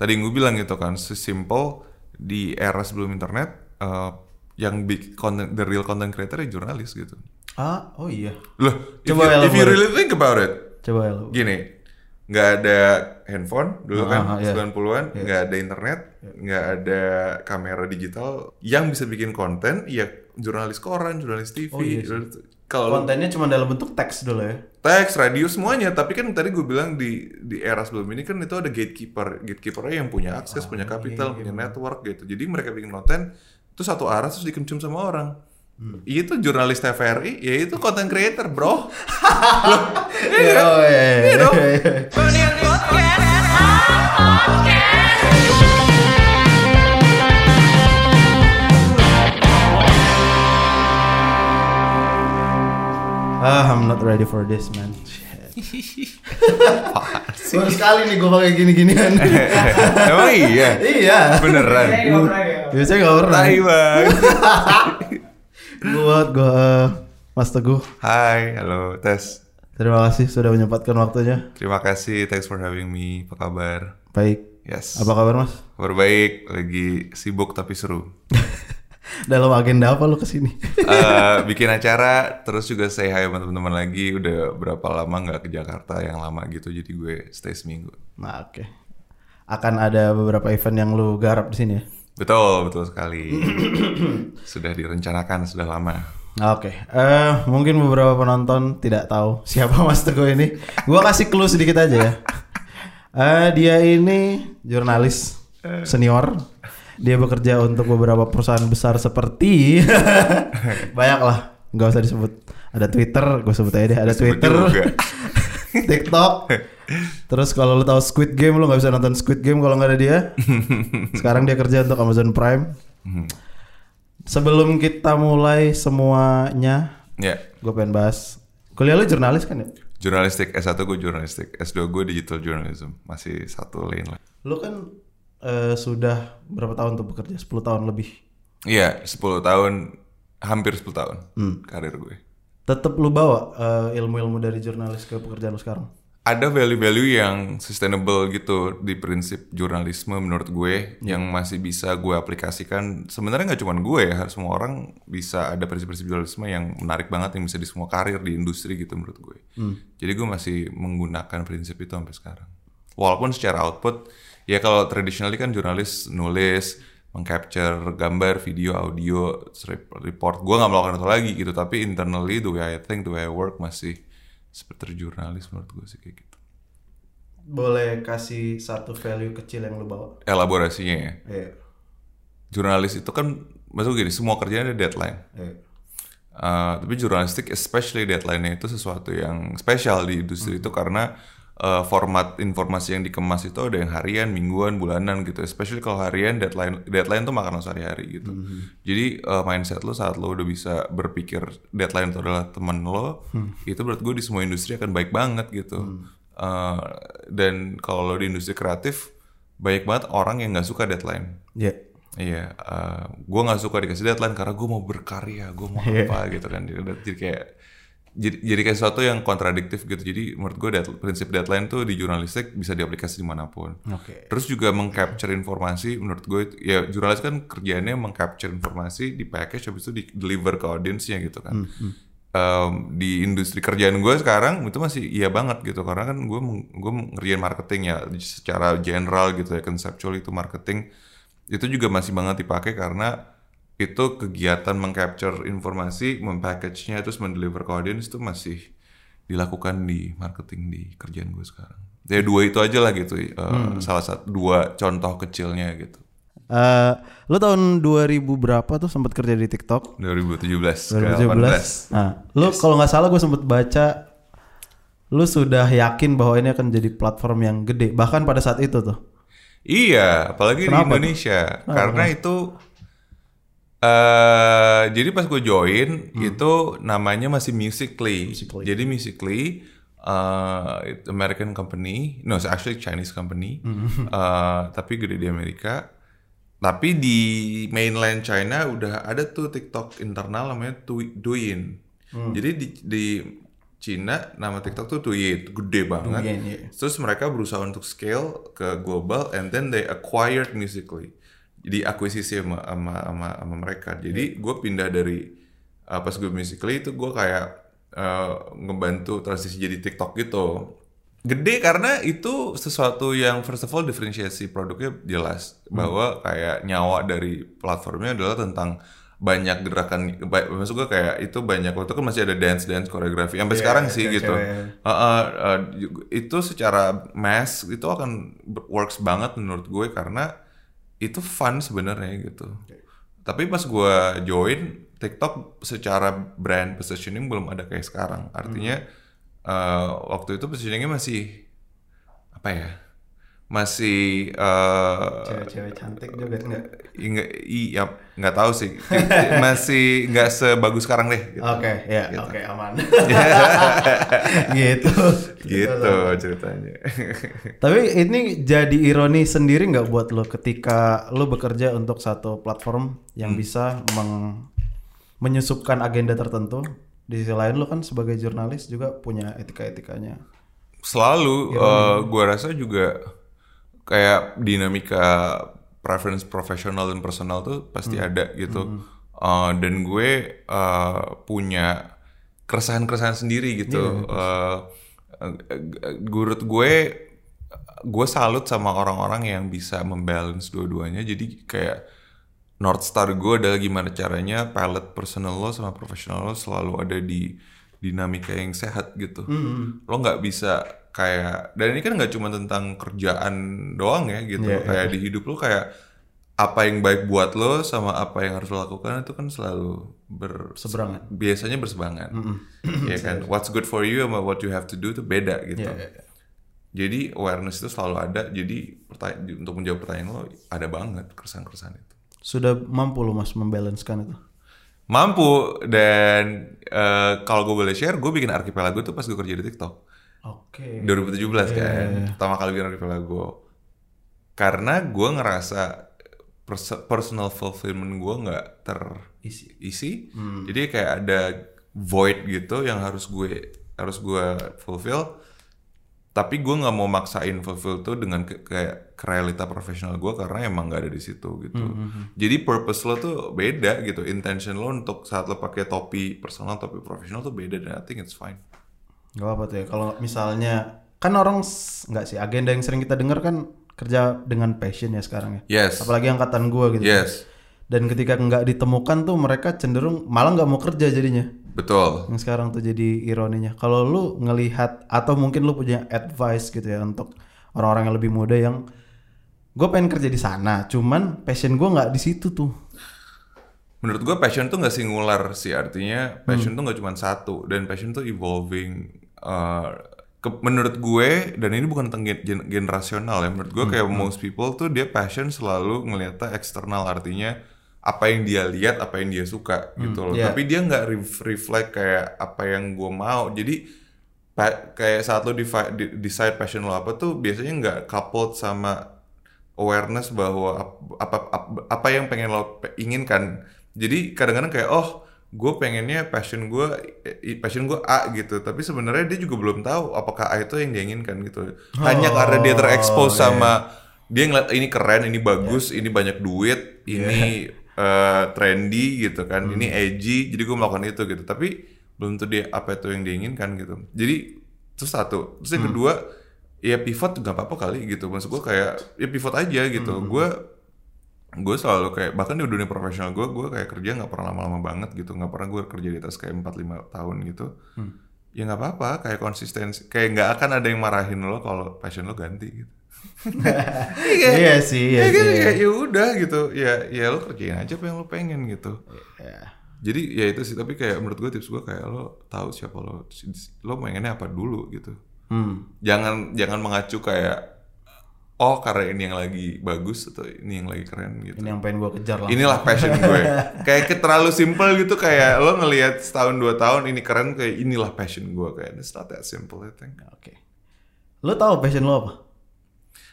tadi gue bilang gitu kan, sesimpel di era sebelum internet, eh, yang big content, the real content creator ya jurnalis gitu. Ah, oh iya. Loh, if, Coba you, if you elaborate. really think about it, Coba lu. gini, nggak ada handphone dulu kan, Ah, ah, iya. 90-an, nggak ada internet, nggak ada kamera digital, yang bisa bikin konten, ya jurnalis koran, jurnalis TV. Oh, iya Kalau Kontennya cuma dalam bentuk teks dulu ya. Teks, radio semuanya. Tapi kan tadi gue bilang di di era sebelum ini kan itu ada gatekeeper, gatekeepernya yang punya akses, punya kapital, punya network gitu. Jadi mereka bikin konten itu satu arah terus dikencum sama orang. Itu jurnalis TVRI, ya itu content creator, bro. Loh, iya kan? Oh iya. Iya dong. Ah, I'm not ready for this, man. Baru sekali nih gue pakai gini-ginian. Emang iya? iya. Beneran? Biasanya gak pernah. Tai bang. Buat gue Mas Teguh. Hai, halo, Tes. Terima kasih sudah menyempatkan waktunya. Terima kasih, thanks for having me. Apa kabar? Baik. Yes. Apa kabar Mas? Kabar baik, lagi sibuk tapi seru. Dalam agenda apa lu ke sini? Eh, bikin acara, terus juga say hi sama teman-teman lagi. Udah berapa lama nggak ke Jakarta yang lama gitu, jadi gue stay seminggu. nah, oke. Akan ada beberapa event yang lu garap di sini ya? Betul, betul sekali. sudah direncanakan, sudah lama. Nah, Oke, eh mungkin beberapa penonton tidak tahu siapa Mas Teguh ini. Gua kasih clue sedikit aja ya. Eh dia ini jurnalis senior. Dia bekerja untuk beberapa perusahaan besar seperti banyak lah, nggak usah disebut. Ada Twitter, gue sebut aja deh. Ada Twitter. TikTok. Terus kalau lu tahu Squid Game, lu nggak bisa nonton Squid Game kalau nggak ada dia. Sekarang dia kerja untuk Amazon Prime. Sebelum kita mulai semuanya, Ya, gue pengen bahas. Kuliah lu jurnalis kan ya? jurnalistik S1 gue jurnalistik, S2 gue digital journalism, masih satu lane lah. Lu kan eh, sudah berapa tahun tuh bekerja? 10 tahun lebih. Iya, 10 tahun, hampir 10 tahun Hmm. karir gue. Tetap lu bawa eh, ilmu-ilmu dari jurnalis ke pekerjaan lu sekarang? ada value-value yang sustainable gitu di prinsip jurnalisme menurut gue yang masih bisa gue aplikasikan sebenarnya nggak cuma gue ya semua orang bisa ada prinsip-prinsip jurnalisme yang menarik banget yang bisa di semua karir di industri gitu menurut gue jadi gue masih menggunakan prinsip itu sampai sekarang walaupun secara output ya kalau traditionally kan jurnalis nulis mengcapture gambar video audio report gue nggak melakukan itu lagi gitu tapi internally the way I think the way I work masih seperti jurnalis menurut gue sih kayak gitu Boleh kasih satu value kecil yang lu bawa? elaborasinya ya Iya. jurnalis itu kan maksud gini semua kerjaan ada deadline Iya. Uh, tapi jurnalistik especially deadline-nya itu sesuatu yang spesial di industri itu karena uh, format informasi yang dikemas itu ada yang harian, mingguan, bulanan gitu. Especially kalau harian deadline deadline tuh makan lo sehari-hari gitu. Jadi uh, mindset lo saat lo udah bisa berpikir deadline itu adalah teman lo, itu menurut gue di semua industri akan baik banget gitu. Uh, dan kalau lo di industri kreatif banyak banget orang yang nggak suka deadline. Iya. Iya, gue nggak suka dikasih deadline karena gue mau berkarya, gue mau Iya. apa gitu kan. Jadi kayak jadi, jadi kayak sesuatu yang kontradiktif gitu. Jadi menurut gue dead- prinsip deadline tuh di jurnalistik bisa diaplikasi di mana pun. Oke. Terus juga mengcapture informasi, menurut gue ya jurnalis kan kerjaannya mengcapture informasi di package habis itu di deliver ke audiensnya gitu kan. Em, di industri kerjaan gue sekarang itu masih iya banget gitu karena kan gue meng- gue ngerjain marketing ya secara general gitu ya konseptual itu marketing itu juga masih banget dipakai karena itu kegiatan mengcapture informasi, mempackage-nya terus mendeliver ke audience itu masih dilakukan di marketing di kerjaan gue sekarang. Ya dua itu aja lah gitu, eh, salah satu dua contoh kecilnya gitu. Eh, lu tahun 2000 berapa tuh sempat kerja di TikTok? 2017 ke 2017. 18. Nah, lu kalau nggak salah gue sempet baca lu sudah yakin bahwa ini akan jadi platform yang gede bahkan pada saat itu tuh. Iya, apalagi di Kenapa tuh? Indonesia. Karena itu eh jadi pas gue join itu namanya masih Musically. Jadi Musically it's American company, no it's actually Chinese company, Eh, tapi gede di Amerika. Tapi di mainland China udah ada tuh TikTok internal namanya Douyin. Jadi di, di Cina nama TikTok tuh Douyin. Gede banget. Douyin, iya. terus mereka berusaha untuk scale ke global and then they acquired musically jadi akuisisi sama sama sama, sama mereka. Jadi gue pindah dari uh, pas gue musically itu gue kayak uh, ngebantu transisi jadi TikTok gitu. Gede karena itu sesuatu yang first of all diferensiasi produknya jelas. Bahwa kayak nyawa dari platformnya adalah tentang banyak gerakan maksud gue kayak itu banyak waktu kan masih ada dance dance koreografi sampai sekarang sih gitu. cewek-cewek. Uh, uh, uh, itu secara mass itu akan works banget menurut gue karena itu fun sebenarnya gitu. Tapi pas gue join TikTok secara brand positioning belum ada kayak sekarang. Artinya uh, waktu itu positioningnya masih apa ya masih uh, Cewek-cewek cantik juga enggak? Nggak, iya nggak tahu sih masih nggak sebagus sekarang deh gitu. Oke, ya, oke aman. gitu. gitu ceritanya Tapi ini jadi ironi sendiri nggak buat lo ketika lo bekerja untuk satu platform yang bisa meng- menyusupkan agenda tertentu. Di sisi lain lo kan sebagai jurnalis juga punya etika-etikanya. selalu eh, gua rasa juga kayak dinamika preference profesional dan personal tuh pasti ada gitu. Eh, dan gue eh, punya keresahan-keresahan sendiri gitu. Eh, eh, eh, menurut gue gue salut sama orang-orang yang bisa membalance dua-duanya. Jadi kayak North Star gue adalah gimana caranya palette personal lo sama profesional lo selalu ada di dinamika yang sehat gitu. Lo nggak bisa kayak dan ini kan nggak cuma tentang kerjaan doang ya gitu. Iya, kayak di hidup lo kayak apa yang baik buat lo sama apa yang harus lo lakukan itu kan selalu ber Seberangan. biasanya berseberangan. ya kan what's good for you sama what you have to do itu beda gitu. Iya, iya, iya. Jadi awareness itu selalu ada. Jadi untuk menjawab pertanyaan lo ada banget keresahan-keresahan itu. Sudah mampu lo mas membalancekan itu. Mampu dan eh, kalau gue boleh share, gue bikin archipelago tuh pas gue kerja di TikTok. Oke. 2017 kan, pertama kali bikin archipelago. Karena gue ngerasa pers- personal fulfillment gue nggak terisi, isi. jadi kayak ada void gitu yang harus gue harus gue fulfill. Tapi gue nggak mau maksain fulfill tuh dengan ke- kayak ke realita profesional gue karena emang nggak ada di situ gitu. Jadi purpose lo tuh beda gitu, intention lo untuk saat lo pakai topi personal, topi profesional tuh beda dan I think it's fine. Gak apa tuh ya. Kalau misalnya kan orang nggak sih agenda yang sering kita dengar kan kerja dengan passion ya sekarang ya. Yes, Apalagi angkatan gua gitu. yes, Dan ketika nggak ditemukan tuh mereka cenderung malah nggak mau kerja jadinya. betul. Yang sekarang tuh jadi ironinya. Kalau lu ngelihat atau mungkin lu punya advice gitu ya untuk orang-orang yang lebih muda yang gue pengen kerja di sana, cuman passion gue nggak di situ tuh. Menurut gue passion tuh nggak singular sih artinya passion tuh nggak cuma satu dan passion tuh evolving. Uh, ke- menurut gue dan ini bukan tentang gen- gen- generasional ya. Menurut gue kayak most people tuh dia passion selalu ngeliatnya eksternal artinya apa yang dia lihat, apa yang dia suka gitu loh. iya. Tapi dia nggak ref- reflect kayak apa yang gue mau. Jadi pa- kayak saat lo decide passion lo apa tuh biasanya nggak coupled sama awareness bahwa ap- apa apa, apa yang pengen lo inginkan. Jadi kadang-kadang kayak oh gue pengennya passion gue passion gue A gitu. Tapi sebenarnya dia juga belum tahu apakah A itu yang dia inginkan gitu. Hanya karena dia terekspos sama dia ngeliat ini keren ini bagus ini banyak duit ini eh, trendy gitu kan. Ini edgy jadi gue melakukan itu gitu. Tapi belum tentu dia apa itu yang dia inginkan gitu. Jadi itu satu. Terus yang kedua ya pivot nggak apa-apa kali gitu. Maksud gue kayak ya pivot aja gitu. Gue gue selalu kayak bahkan di dunia profesional gue gue kayak kerja nggak pernah lama-lama banget gitu. Nggak pernah gue kerja di atas kayak 4-5 tahun gitu. Ya nggak apa-apa kayak konsistensi kayak nggak akan ada yang marahin lo kalau passion lo ganti gitu. Iya sih, iya ya kan? sih. ya, ya udah gitu. Ya ya lo kerjain aja apa yang lo pengen gitu. Ya. jadi ya itu sih tapi kayak menurut gue tips gue kayak lo tahu siapa lo lo pengennya apa dulu gitu. Hmm. jangan jangan mengacu kayak oh karena ini yang lagi bagus atau ini yang lagi keren gitu Ini yang pengen gue kejar lah. inilah passion gue kayak ke- terlalu simple gitu kayak lo ngelihat setahun dua tahun ini keren kayak inilah passion gue kayak it's not that simple I think Oke. Lo tahu passion lo apa?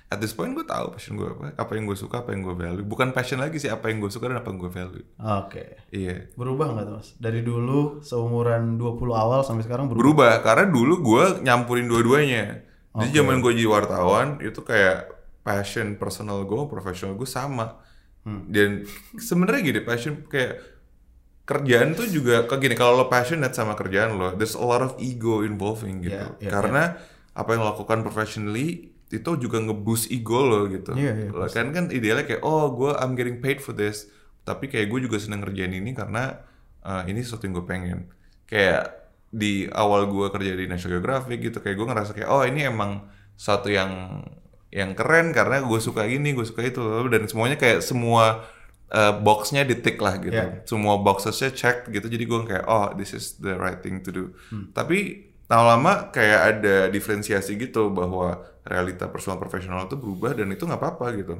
at this point gue tahu passion gue apa apa yang gue suka apa yang gue value bukan passion lagi sih apa yang gue suka dan apa yang gue value Oke. iya Berubah nggak tuh mas? Dari dulu seumuran 20 awal sampai sekarang berubah. berubah karena dulu gue nyampurin dua-duanya jadi zaman gue jadi wartawan itu kayak passion personal gue profesional gue sama. Dan sebenarnya gini passion kayak kerjaan tuh juga kayak gini kalau lo passionate sama kerjaan lo there's a lot of ego involving gitu. Yeah, yeah, karena apa yang lo lakukan professionally itu juga ngeboost ego lo gitu. Iya, iya, Lo kan kan idealnya kayak oh gue I'm getting paid for this. Tapi kayak gue juga seneng ngerjain ini karena uh, ini sesuatu yang gue pengen. Kayak di awal gue kerja di National Geographic gitu kayak gue ngerasa kayak oh ini emang suatu yang yang keren karena gue suka ini gue suka itu dan semuanya kayak semua uh, boxnya ditik lah gitu Yeah. semua boxesnya check gitu jadi gue kayak oh this is the right thing to do tapi lama-lama kayak ada diferensiasi gitu bahwa realita personal profesional itu berubah dan itu nggak apa-apa gitu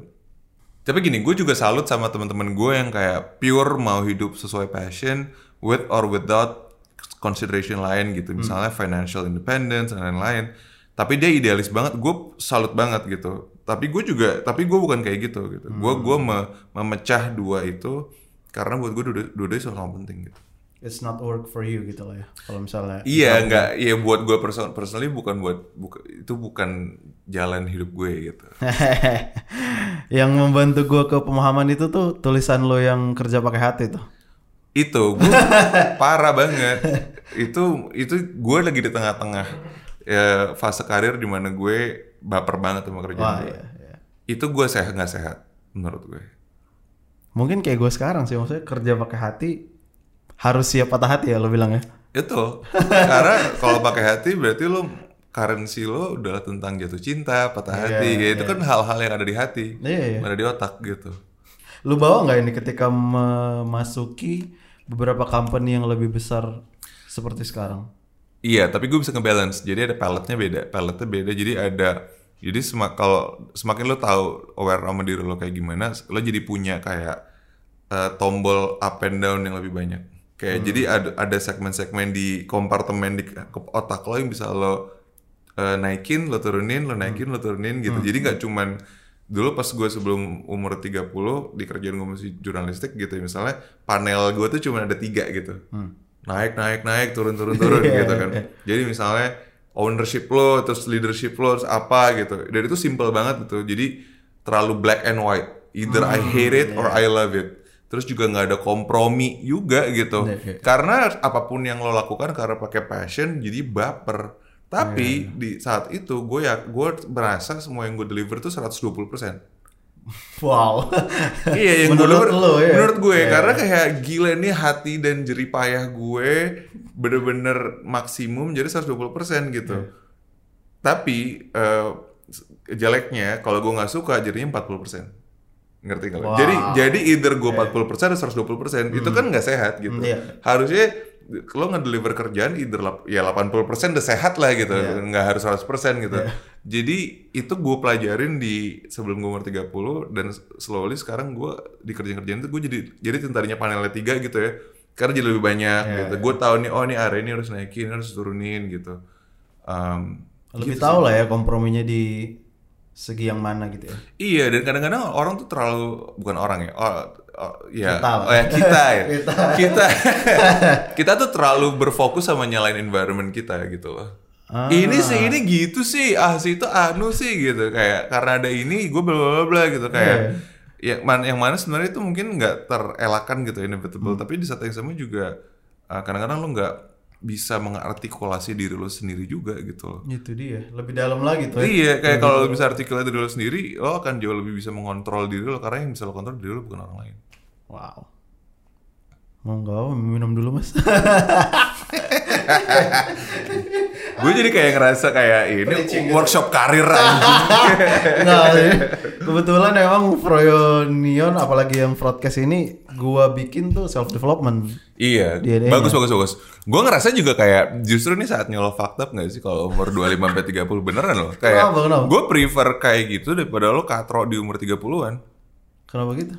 tapi gini, gue juga salut sama teman-teman gue yang kayak pure mau hidup sesuai passion with or without consideration lain gitu. Misalnya financial independence dan lain-lain. Tapi dia idealis banget, gue salut banget gitu. Tapi gue juga, tapi gue bukan kayak gitu gitu. Gue gue me- memecah dua itu karena buat gue dua- dua-duanya sama-sama penting gitu. It's not work for you gitu lah ya. Kalau misalnya. Iya, nggak, iya buat gue person personally bukan buat, buka- itu bukan jalan hidup gue gitu. yang membantu gue ke pemahaman itu tuh tulisan lo yang kerja pakai hati tuh. itu gue parah banget itu itu gue lagi di tengah-tengah ya, fase karir di mana gue baper banget sama Wah kerjaan gue iya. iya. itu gue sehat nggak sehat menurut gue Mungkin kayak gue sekarang sih maksudnya kerja pakai hati harus siap patah hati ya lo bilang ya. itu karena kalau pakai hati berarti lo currency lo udah tentang jatuh cinta patah hati Iya, ya itu kan hal-hal yang ada di hati Iya, iya. ada di otak gitu Lu bawa nggak ini ketika memasuki beberapa company yang lebih besar seperti sekarang? Iya, tapi gue bisa ngebalance. Jadi ada paletnya beda, paletnya beda. Jadi ada, jadi semak kalau semakin lo tahu aware sama diri lo kayak gimana, lo jadi punya kayak eh, tombol up and down yang lebih banyak. Kayak jadi ada ada segmen-segmen di kompartemen di otak lo yang bisa lo eh, naikin, lo turunin, lo naikin, lo turunin gitu. Jadi nggak cuman dulu pas gue sebelum umur 30 di kerjaan gue masih jurnalistik gitu ya, misalnya panel gue tuh cuma ada tiga gitu naik naik naik turun turun turun gitu kan. Jadi misalnya ownership lo terus leadership lo terus apa gitu. Dan itu simple banget gitu. Jadi terlalu black and white. Either I hate it or I love it. Terus juga nggak ada kompromi juga gitu. Iya, iya. karena apa pun yang lo lakukan karena pakai passion jadi baper. Tapi di saat itu gue ya gue merasa semua yang gue deliver tuh 120% Wow. iya yang Menurut gue lo, ya? menurut gue Iya. karena kayak gila nih hati dan jerih payah gue bener-bener maksimum jadi 120% gitu Iya. tapi eh, jeleknya kalau gue nggak suka jadinya 40% ngerti nggak lo? Wow. jadi jadi either gue 40% atau 120% itu kan nggak sehat gitu Hmm, iya. harusnya lo ngedeliver kerjaan either ya 80% udah sehat lah gitu. Iya. nggak harus 100% gitu. Jadi itu gue pelajarin di sebelum gue umur 30 dan slowly sekarang gue di kerjaan-kerjaan itu gue jadi jadi tentarinya panelnya tiga gitu ya. Karena jadi lebih banyak Iya, gitu. gue tahu nih oh ini area ini harus naikin harus turunin gitu. Um, Lebih tahu lah ya komprominya di segi yang mana gitu ya. Iya dan kadang-kadang orang tuh terlalu bukan orang ya, oh, oh, ya, Kita lah. oh ya kita ya, Kita. kita, kita tuh terlalu berfokus sama nyalain environment kita gitu loh. Ah. Ini sih ini gitu sih, ah sih itu anu sih gitu kayak karena ada ini gue bla bla bla gitu kayak Iya. ya man, yang mana sebenarnya itu mungkin nggak terelakkan gitu inevitable, Hmm. tapi di saat yang sama juga ah, kadang-kadang lo nggak bisa mengartikulasi diri lo sendiri juga gitu loh. Itu dia, lebih dalam lagi tuh ya. Iya, kayak kalau lo bisa artikulasi diri lo sendiri, lo akan jauh lebih bisa mengontrol diri lo karena yang bisa lo kontrol diri lo bukan orang lain. Wow. Mau nggak minum dulu mas? Gue jadi kayak ngerasa kayak ini Preaching gitu. workshop karir anjing. Nggak, sih. kebetulan emang Froyonion apalagi yang broadcast ini gua bikin tuh self development. iya, DNA-nya. bagus bagus bagus. Gue ngerasa juga kayak justru nih saatnya lo fucked up gak sih kalau umur 25 sampai 30 beneran lo. Kayak gue prefer kayak gitu daripada lo katro di umur 30-an. Kenapa gitu?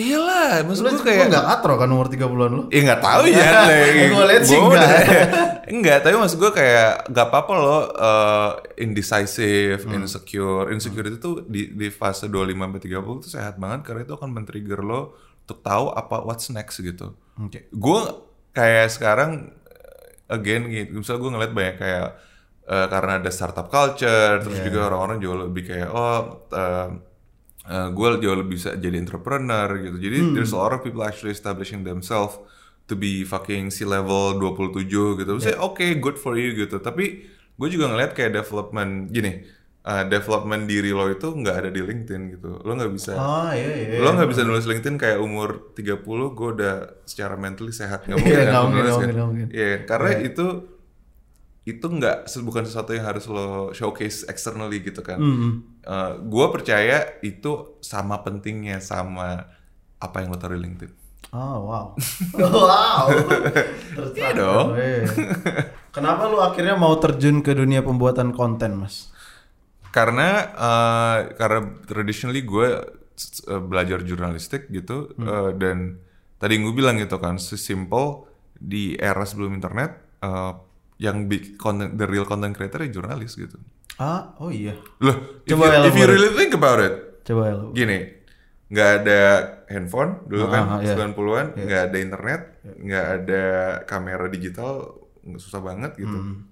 Iyalah, maksud Lu gue kayak nggak katro kan umur 30-an lu? Ya nggak tahu ya, lagi. Gua liat sih enggak. enggak, tapi maksud gue kayak nggak apa-apa loh uh, indecisive, Hmm. insecure. Insecure itu tuh di, di fase 25 sampai 30 tuh sehat banget karena itu akan men-trigger lo untuk tahu apa what's next gitu. Oke. Gue kayak sekarang again gitu, misalnya gue ngeliat banyak kayak uh, karena ada startup culture, terus Iya. juga orang-orang jauh lebih kayak oh uh, gue jauh lebih bisa jadi entrepreneur gitu. Jadi Hmm. there's a lot of people actually establishing themselves to be fucking C level 27 gitu. Saya Iya. oke good for you gitu. Tapi gue juga ngeliat kayak development gini, uh, development diri lo itu nggak ada di LinkedIn gitu. Lo nggak bisa Oh iya iya. lo nggak bisa nulis LinkedIn kayak umur 30 gue udah secara mentally sehat nggak Iya, kan mungkin, kan? mungkin. Iya, karena itu itu nggak bukan sesuatu yang harus lo showcase externally gitu kan. gue percaya itu sama pentingnya sama apa yang lo taruh di LinkedIn. Oh wow. wow. Terus Iya dong. Iya. Kenapa lu akhirnya mau terjun ke dunia pembuatan konten, Mas? Karena eh, karena traditionally gue eh, belajar jurnalistik gitu eh, dan tadi gue bilang gitu kan sesimpel di era sebelum internet eh, yang big content the real content creator ya jurnalis gitu. Ah, oh iya. Loh, if, Coba you, if you elaborate. really think about it, Coba lu. gini, nggak ada handphone dulu Ah, kan ah, iya. 90-an, nggak ada internet, nggak ada kamera digital, susah banget gitu. Hmm.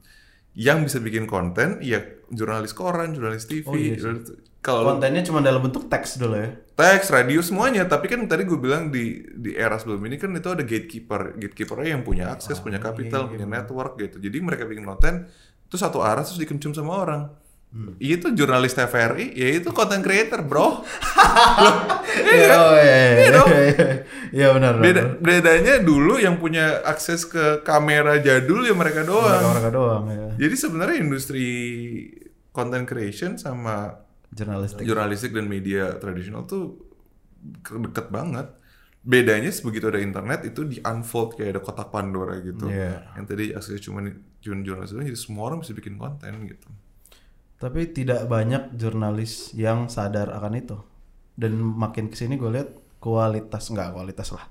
Yang bisa bikin konten ya jurnalis koran, jurnalis TV. Oh, iya sih. Kalau Kontennya cuma dalam bentuk teks dulu ya. teks, radio semuanya, tapi kan tadi gue bilang di di era sebelum ini kan itu ada gatekeeper, gatekeepernya yang punya akses, punya kapital, punya network gitu. Jadi mereka bikin konten itu satu arah terus dikonsum sama orang. Itu jurnalis TVRI, ya itu content creator, bro. Iya, oh, iya, iya, Iya iya, iya. Iya benar. Beda, bedanya dulu yang punya akses ke kamera jadul ya mereka doang. Mereka doang ya. Jadi sebenarnya industri content creation sama Jurnalistik. jurnalistik dan media tradisional tuh ke- deket banget. Bedanya begitu ada internet itu di unfold kayak ada kotak Pandora gitu. Iya. Yang tadi aksesnya cuma jurnalis doang, jadi semua orang bisa bikin konten gitu. Tapi tidak banyak jurnalis yang sadar akan itu. Dan makin ke sini gue lihat kualitas nggak kualitas lah.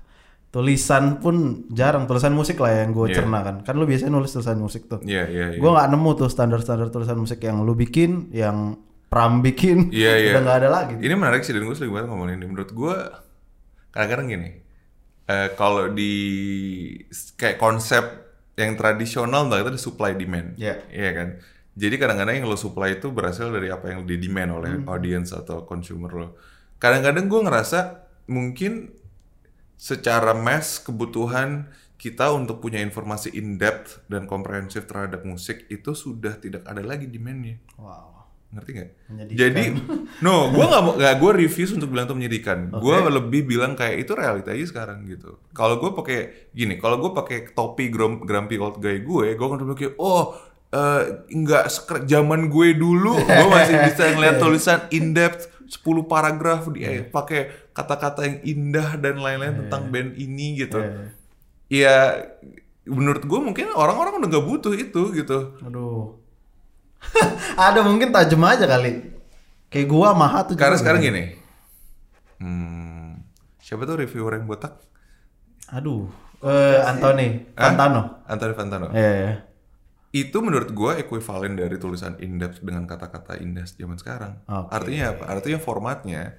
Tulisan pun jarang tulisan musik lah yang gue Iya. cerna kan. Kan lu biasanya nulis tulisan musik tuh. Iya iya iya. Gue nggak nemu tuh standar-standar tulisan musik yang lu bikin, yang Pram bikin. Iya iya. Udah nggak ada lagi. Ini menarik sih dan gue sering banget ngomongin ini. Menurut gue kadang-kadang gini. eh, kalau di kayak konsep yang tradisional mbak itu ada supply demand. Iya. Iya kan. Jadi kadang-kadang yang lo supply itu berasal dari apa yang di demand oleh audience atau consumer lo. Kadang-kadang gue ngerasa mungkin secara mass kebutuhan kita untuk punya informasi in depth dan komprehensif terhadap musik itu sudah tidak ada lagi demandnya Wow. Ngerti nggak? Menyedihkan. Jadi, no, gue nggak mau, nggak gue refuse untuk bilang itu menyedihkan. Gue lebih bilang kayak itu realita aja sekarang gitu. Kalau gue pakai gini, kalau gue pakai topi grum- grumpy old guy gue, gue akan bilang kayak, oh, eh, nggak seker zaman gue dulu, gue masih bisa ngeliat tulisan in depth 10 paragraf di eh, pakai kata-kata yang indah dan lain-lain tentang band ini gitu. Iya. Ya, menurut gue mungkin orang-orang udah nggak butuh itu gitu. Aduh. ada mungkin tajam aja kali. Kayak gua maha tuh. Karena sekarang gitu. gini, hmm, siapa tuh reviewer yang botak? Aduh. Eh Anthony Pantano. Anthony Fantano. Iya, iya. Itu menurut gua ekuivalen dari tulisan in-depth dengan kata-kata indah zaman sekarang. Oke. Artinya apa? Artinya formatnya,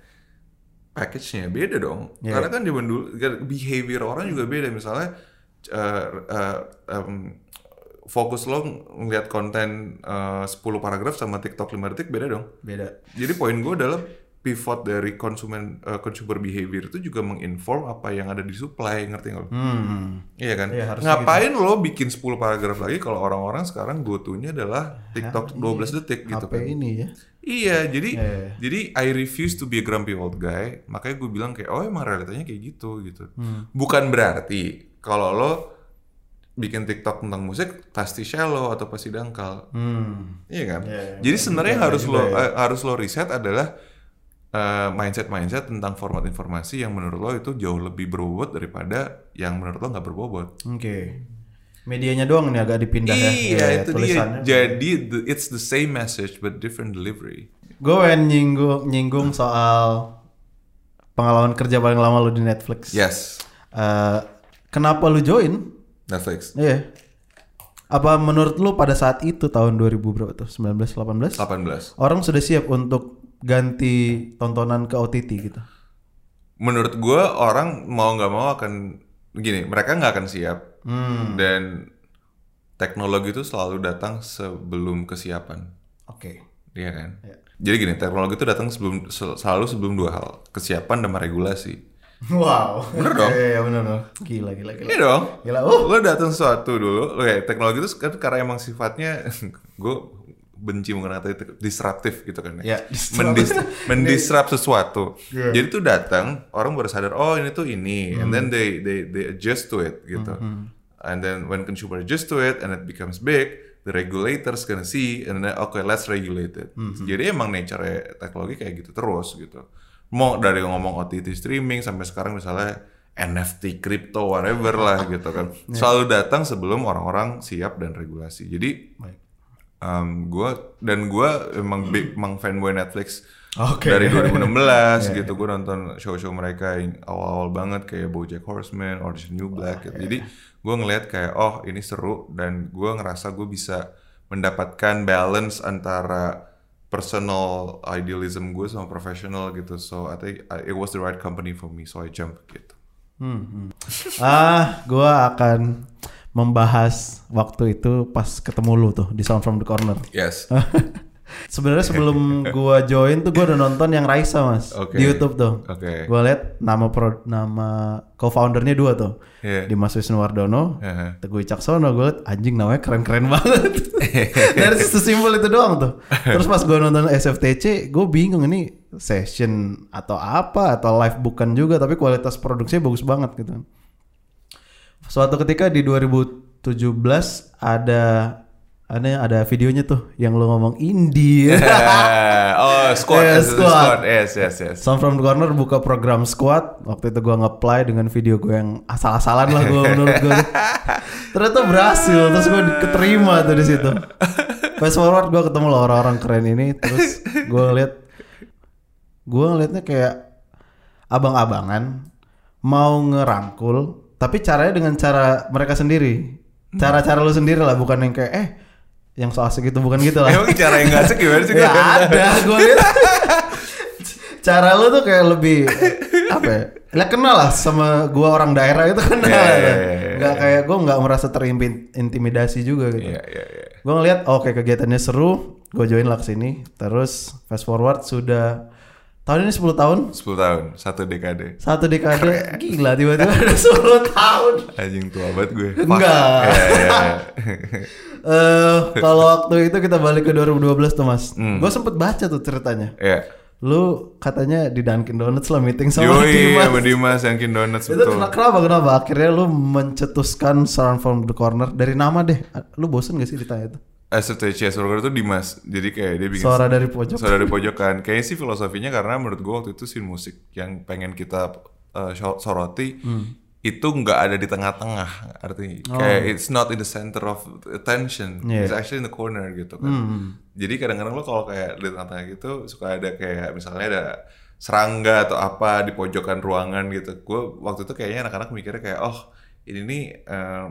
package-nya beda dong. Iya. Karena kan zaman dulu behavior orang juga beda. Misalnya eh, eh, em, fokus lo ngeliat konten eh, 10 paragraf sama TikTok 5 detik beda dong. Beda. Jadi poin gue adalah pivot dari konsumen eh, consumer behavior itu juga menginform apa yang ada di supply, ngerti nggak lo? Hmm. Iya kan? Harus Ngapain lo bikin 10 paragraf lagi kalau orang-orang sekarang go-to-nya adalah TikTok 12 detik gitu HP kan? ini ya. Iya, jadi Iya. jadi I refuse to be a grumpy old guy. Makanya gue bilang kayak oh emang realitanya kayak gitu gitu. Hmm. Bukan berarti kalau lo bikin TikTok tentang musik pasti shallow atau pasti dangkal. Hmm. Iya kan? Iya, iya. Jadi sebenarnya Juga- harus juga lo ya. eh, harus lo riset adalah eh, mindset-mindset tentang format informasi yang menurut lo itu jauh lebih berbobot daripada yang menurut lo nggak berbobot. Oke. Medianya doang nih agak dipindah ya. Iya, itu dia. tulisannya. Jadi the- it's the same message but different delivery. Gue pengen nyinggung nyinggung soal pengalaman kerja paling lama lu di Netflix. Yes, Eh, kenapa lu join? Netflix. Iya. Apa menurut lu pada saat itu tahun 2000 berapa tuh? 19 18? 18. Orang sudah siap untuk ganti tontonan ke OTT gitu. Menurut gue orang mau nggak mau akan gini, mereka nggak akan siap dan teknologi itu selalu datang sebelum kesiapan, Oke. iya kan? Jadi gini, teknologi itu datang sebelum sel- selalu sebelum dua hal, kesiapan dan regulasi. Wow. Bener dong? Iya, iya, bener dong. Gila, gila, gila. Iya dong. Gila, uh. Lo datang sesuatu dulu, kayak teknologi itu kan karena emang sifatnya gue benci menggunakan disruptif gitu kan Ya, Mendis, mendisrupt sesuatu. Iya. Jadi tuh datang orang baru sadar oh ini tuh ini and then they they they adjust to it gitu. And then when consumer adjust to it and it becomes big, the regulators gonna see and then okay let's regulate it. Jadi emang nature teknologi kayak gitu terus gitu. Mau dari ngomong OTT streaming sampai sekarang misalnya NFT, crypto, whatever lah gitu kan. Selalu datang sebelum orang-orang siap dan regulasi. Jadi um, gue dan gue emang big emang fanboy Netflix Oke. dari 2016 gitu gue nonton show-show mereka yang awal-awal banget kayak BoJack Horseman, Orange New Black gitu. Jadi gue ngelihat kayak oh ini seru dan gue ngerasa gue bisa mendapatkan balance antara personal idealism gue sama professional gitu. So I think it was the right company for me so I jump gitu. Hmm, hmm. ah, gua akan membahas waktu itu pas ketemu lu tuh di Sound from the Corner. Yes. Sebenarnya sebelum gua join tuh gua udah nonton yang Raisa mas Oke. di YouTube tuh. Oke. Gua lihat nama pro, nama co-foundernya dua tuh. Iya. Dimas Wisnuwardono, Heeh. Teguh Wicaksono. Gue liat anjing namanya keren-keren banget. Dari sesimpel itu doang tuh. Terus pas gua nonton SFTC, gue bingung ini session atau apa atau live bukan juga, tapi kualitas produksinya bagus banget gitu. Suatu ketika di 2017 ada ada ada videonya tuh yang lu ngomong indie. oh, squad, Eh, yes, squad. squad. Yes, yes, yes. Sound from the Corner buka program squad waktu itu gua nge-apply dengan video gue yang asal-asalan lah gua menurut gue ternyata berhasil terus gue keterima tuh di situ fast forward gue ketemu lah orang-orang keren ini terus gue lihat gue ngeliatnya kayak abang-abangan mau ngerangkul tapi caranya dengan cara mereka sendiri cara-cara lu sendiri lah bukan yang kayak eh yang so asik gitu bukan gitu lah Emang cara yang gak asik gimana sih? Ya ada, gue lihat. Cara lu tuh kayak lebih apa ya? Lah kenal lah sama gua orang daerah itu kenal. Iya, lah. iya, iya, Nggak kayak gue nggak merasa terintimidasi juga gitu. Iya, iya, iya. Gue ngeliat oh, oke kegiatannya seru, gue join lah ke sini. Terus fast forward sudah tahun ini 10 tahun, 10 tahun, satu dekade. satu dekade gila tiba-tiba ada 10 tahun. Anjing tua banget gue. Enggak. Iya, iya, iya. Eh kalau waktu itu kita balik ke 2012 tuh mas, Hmm. gue sempet baca tuh ceritanya. Iya. Lu katanya di Dunkin Donuts lah meeting sama Yoi, Dimas. sama Dimas Dunkin Donuts Itu betul. kena- kenapa kenapa akhirnya lu mencetuskan Sound from the Corner dari nama deh. Lu bosen gak sih ditanya itu? SFTC Surga itu Dimas. Jadi kayak dia bikin Suara dari pojok. suara dari pojokan. Kayaknya sih filosofinya karena menurut gue waktu itu scene musik yang pengen kita uh, so- soroti Hmm. itu nggak ada di tengah-tengah artinya kayak it's not in the center of attention Oh. Yeah. Hmm. it's actually in the corner gitu kan jadi kadang-kadang lo kalau kayak di tengah-tengah gitu suka ada kayak misalnya ada serangga atau apa di pojokan ruangan gitu gue waktu itu kayaknya anak-anak mikirnya kayak oh ini nih um,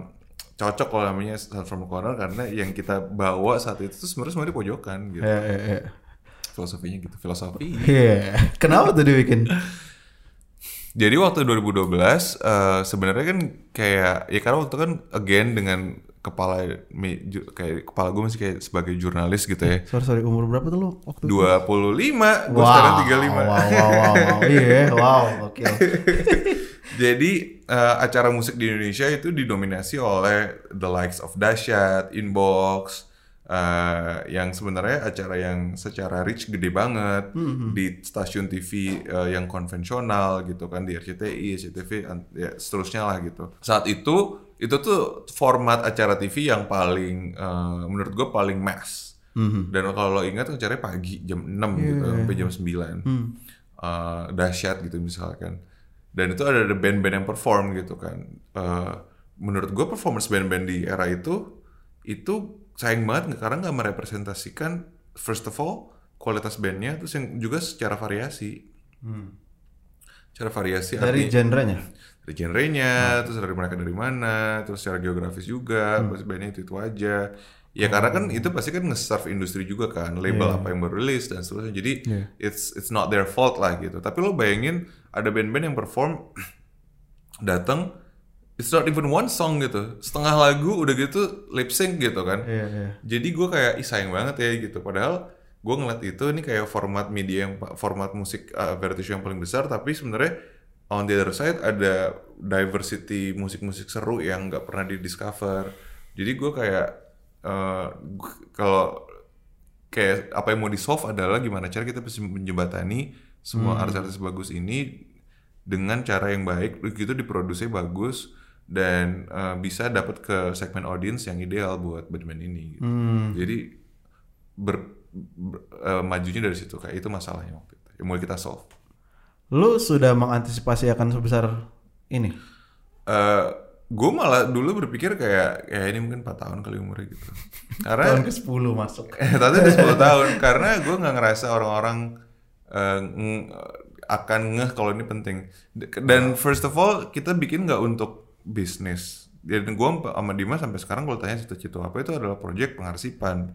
cocok kalau namanya Sound from the corner karena yang kita bawa saat itu tuh sebenarnya semua di pojokan gitu Eh, eh, eh. filosofinya gitu filosofi Iya. Kenapa tuh dibikin? Jadi waktu 2012 eh, sebenarnya kan kayak ya karena waktu kan again dengan kepala kayak kepala gue masih kayak sebagai jurnalis gitu ya. Sorry sorry umur berapa tuh lu waktu itu? 25, gue sekarang 35. Wow, wow, wow, wow. Iya, wow, oke. Jadi eh, acara musik di Indonesia itu didominasi oleh the likes of Dasyat, Inbox, eh, yang sebenarnya acara yang secara reach gede banget di stasiun TV eh, yang konvensional gitu kan di RCTI, SCTV, ya seterusnya lah gitu. Saat itu itu tuh format acara TV yang paling eh, menurut gue paling mass. Dan kalau lo ingat acaranya pagi jam 6 gitu sampai jam 9. Eh, dahsyat gitu misalkan dan itu ada band-band yang perform gitu kan. Eh, menurut gue performance band-band di era itu itu sayang banget karena nggak merepresentasikan first of all kualitas bandnya terus yang juga secara variasi. Cara variasi Dari genrenya. dari genrenya, terus dari mereka dari mana, terus secara geografis juga, pasti bandnya itu itu aja. Ya karena kan itu pasti kan nge-serve industri juga kan, label apa yang baru rilis dan seterusnya. Jadi it's it's not their fault lah gitu. Tapi lo bayangin ada band-band yang perform datang it's not even one song gitu. Setengah lagu udah gitu lip sync gitu kan. Iya, iya. Jadi gue kayak Ih, sayang banget ya gitu. Padahal gue ngeliat itu ini kayak format media yang format musik uh, variety show yang paling besar. Tapi sebenarnya on the other side ada diversity musik-musik seru yang nggak pernah di discover. Jadi gue kayak uh, gu- kalau kayak apa yang mau di solve adalah gimana cara kita bisa menjembatani semua artis-artis bagus ini dengan cara yang baik gitu diproduksi bagus dan uh, bisa dapat ke segmen audience yang ideal buat band-band ini gitu. jadi ber, ber- uh, majunya dari situ kayak itu masalahnya waktu itu yang mau kita solve Lu sudah mengantisipasi akan sebesar ini? uh, gue malah dulu berpikir kayak ya ini mungkin 4 tahun kali umurnya gitu karena Tahun ke-10 masuk. Eh, tapi udah 10 tahun karena gue nggak ngerasa orang-orang ng- akan ngeh kalau ini penting. Dan first of all kita bikin nggak untuk bisnis. Dan gue sama Dimas sampai sekarang kalau tanya cita-cita apa itu adalah proyek pengarsipan,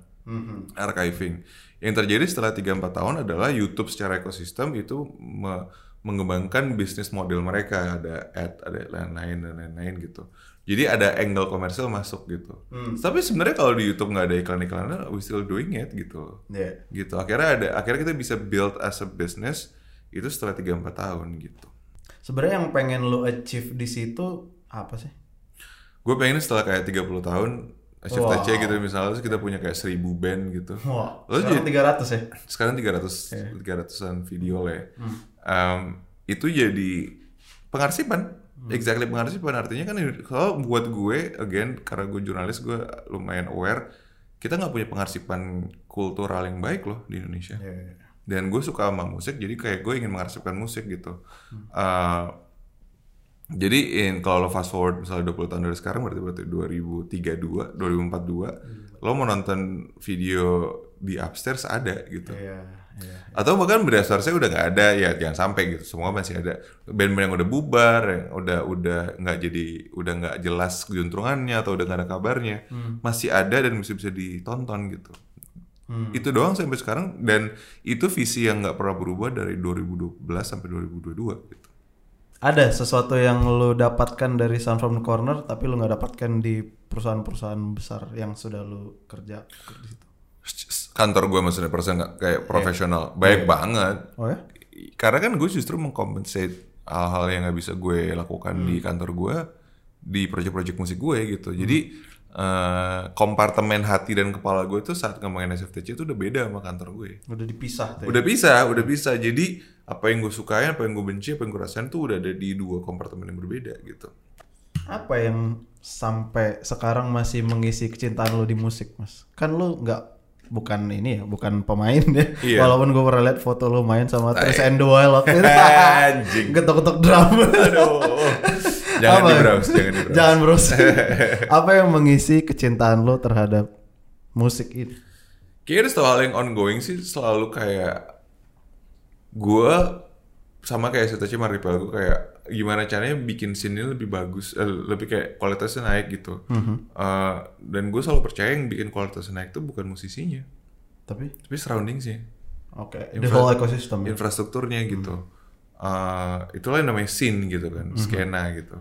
archiving. Yang terjadi setelah 3-4 tahun adalah YouTube secara ekosistem itu me- mengembangkan bisnis model mereka ada ad, ada lain-lain dan lain-lain gitu. Jadi ada angle komersial masuk gitu. Tapi sebenarnya kalau di YouTube nggak ada iklan-iklannya, we still doing it gitu. Iya. Gitu. Akhirnya ada akhirnya kita bisa build as a business itu setelah 3 4 tahun gitu. Sebenarnya yang pengen lu achieve di situ apa sih? Gue pengen setelah kayak 30 tahun Shift Wow. Gitu misalnya terus kita punya kayak 1000 band gitu. Wah, Lo sekarang 300 ya? sekarang 300 300-an video lah ya. Um, itu jadi pengarsipan. Exactly pengarsipan artinya kan kalau buat gue again karena gue jurnalis gue lumayan aware kita nggak punya pengarsipan kultural yang baik loh di Indonesia. Iya. Dan gue suka sama musik jadi kayak gue ingin mengarsipkan musik gitu. Uh, jadi in, kalau lo fast forward misalnya 20 tahun dari sekarang berarti berarti 2032, 2042, lo mau nonton video di upstairs ada gitu. Iya, iya. Atau bahkan berdasarnya udah nggak ada ya jangan sampai gitu. Semua masih ada band-band yang udah bubar, yang udah udah nggak jadi udah nggak jelas juntrungannya atau udah nggak ada kabarnya, masih ada dan masih bisa ditonton gitu. Itu doang sampai sekarang dan itu visi yang nggak pernah berubah dari 2012 sampai 2022 gitu. Ada sesuatu yang lu dapatkan dari Sound from the Corner tapi lu nggak dapatkan di perusahaan-perusahaan besar yang sudah lu kerja di situ. Kantor gue maksudnya nggak kayak profesional, baik banget. Oh ya? karena kan gue justru mengcompensate hal-hal yang nggak bisa gue lakukan di kantor gue di proyek-proyek musik gue gitu jadi eh, kompartemen hati dan kepala gue tuh saat ngomongin SFTC itu udah beda sama kantor gue Udah dipisah tuh. ya? udah bisa udah bisa jadi apa yang gue sukain apa yang gue benci apa yang gue rasain tuh udah ada di dua kompartemen yang berbeda gitu Apa yang sampai sekarang masih mengisi kecintaan lu di musik, Mas? Kan lu nggak bukan ini ya, bukan pemain ya. Iya. Walaupun gue pernah lihat foto lu main sama Tris and the Wild waktu itu. Anjing. Getok-getok drum. aduh jangan Apa? di browse jangan di browse Jangan bros. Apa yang mengisi kecintaan lu terhadap musik ini? Kayaknya ada satu hal yang ongoing sih selalu kayak gue sama kayak Setoshi Maripel gue kayak gimana caranya bikin scene ini lebih bagus, eh, lebih kayak kualitasnya naik gitu. Eh, dan gue selalu percaya yang bikin kualitasnya naik itu bukan musisinya, Tapi tapi surrounding sih, oke, the whole ecosystem. ya. infrastrukturnya gitu. Eh, itulah yang namanya scene gitu kan, skena gitu.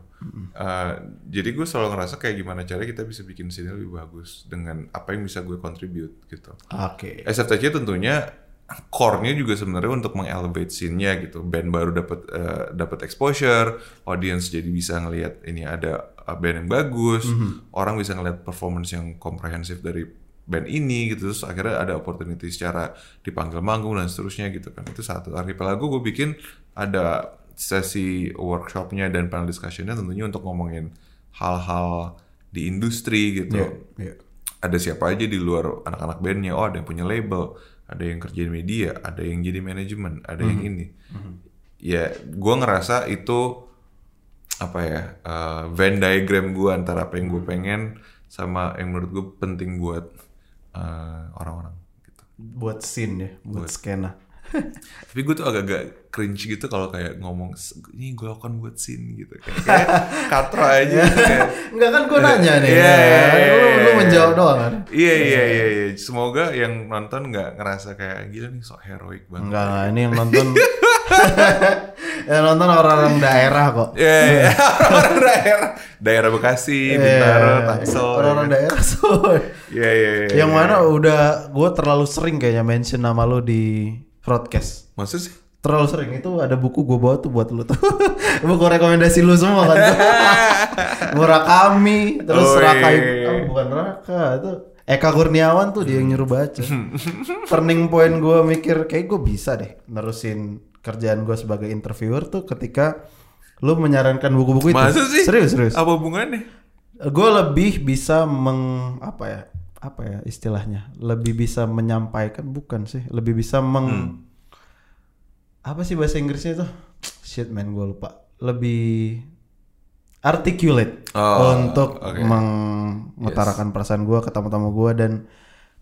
Eh, jadi gue selalu ngerasa kayak gimana caranya kita bisa bikin scene lebih bagus dengan apa yang bisa gue contribute gitu. Oke. SFTC tentunya core-nya juga sebenarnya untuk mengelevate scene-nya gitu. Band baru dapat eh, dapat exposure, audience jadi bisa ngelihat ini ada uh, band yang bagus, orang bisa ngelihat performance yang komprehensif dari band ini gitu. Terus akhirnya ada opportunity secara dipanggil manggung dan seterusnya gitu kan. Itu satu. Archipelago gue bikin ada sesi workshopnya dan panel discussion-nya tentunya untuk ngomongin hal-hal di industri gitu Iya. ada siapa aja di luar anak-anak bandnya oh ada yang punya label ada yang kerjain media ada yang jadi manajemen ada yang ini. Ya gue ngerasa itu apa ya uh, Venn diagram gue antara apa yang gue pengen sama yang menurut gue penting buat uh, orang-orang gitu. Buat scene ya, buat skena. Tapi gue tuh agak-agak cringe gitu kalau kayak ngomong ini gue lakukan buat scene gitu. Kayak, katro aja. gitu, kayak, Enggak kan gue nanya nih. Iya, ya. iya, iya, lu, lu iya. menjawab doang kan? Iya iya iya iya. Semoga yang nonton nggak ngerasa kayak gila nih sok heroik banget. Enggak. Ini yang nonton yang nonton orang-orang daerah kok. Iya iya. Orang daerah, daerah Bekasi, Bintaro, Iya, Tangsel. Orang-orang kan? daerah soy. Iya iya iya. Yang iya. mana udah gue terlalu sering kayaknya mention nama lu di broadcast. Maksud sih? Terlalu sering itu ada buku gue bawa tuh buat lu tuh. buku rekomendasi lu semua kan. Murakami, terus Oh, Raka iya, iya, oh, iya. bukan Raka itu Eka Kurniawan tuh dia yang nyuruh baca. Turning point gue mikir kayak gue bisa deh nerusin kerjaan gue sebagai interviewer tuh ketika lu menyarankan buku-buku itu. Masa sih? Serius, serius. Apa hubungannya? Gue lebih bisa meng apa ya? Apa ya istilahnya? Lebih bisa menyampaikan bukan sih? Lebih bisa meng Hmm. apa sih bahasa Inggrisnya itu? Shit man, gue lupa. Lebih articulate Oh, untuk oke. mengutarakan perasaan gue ke tamu-tamu gue dan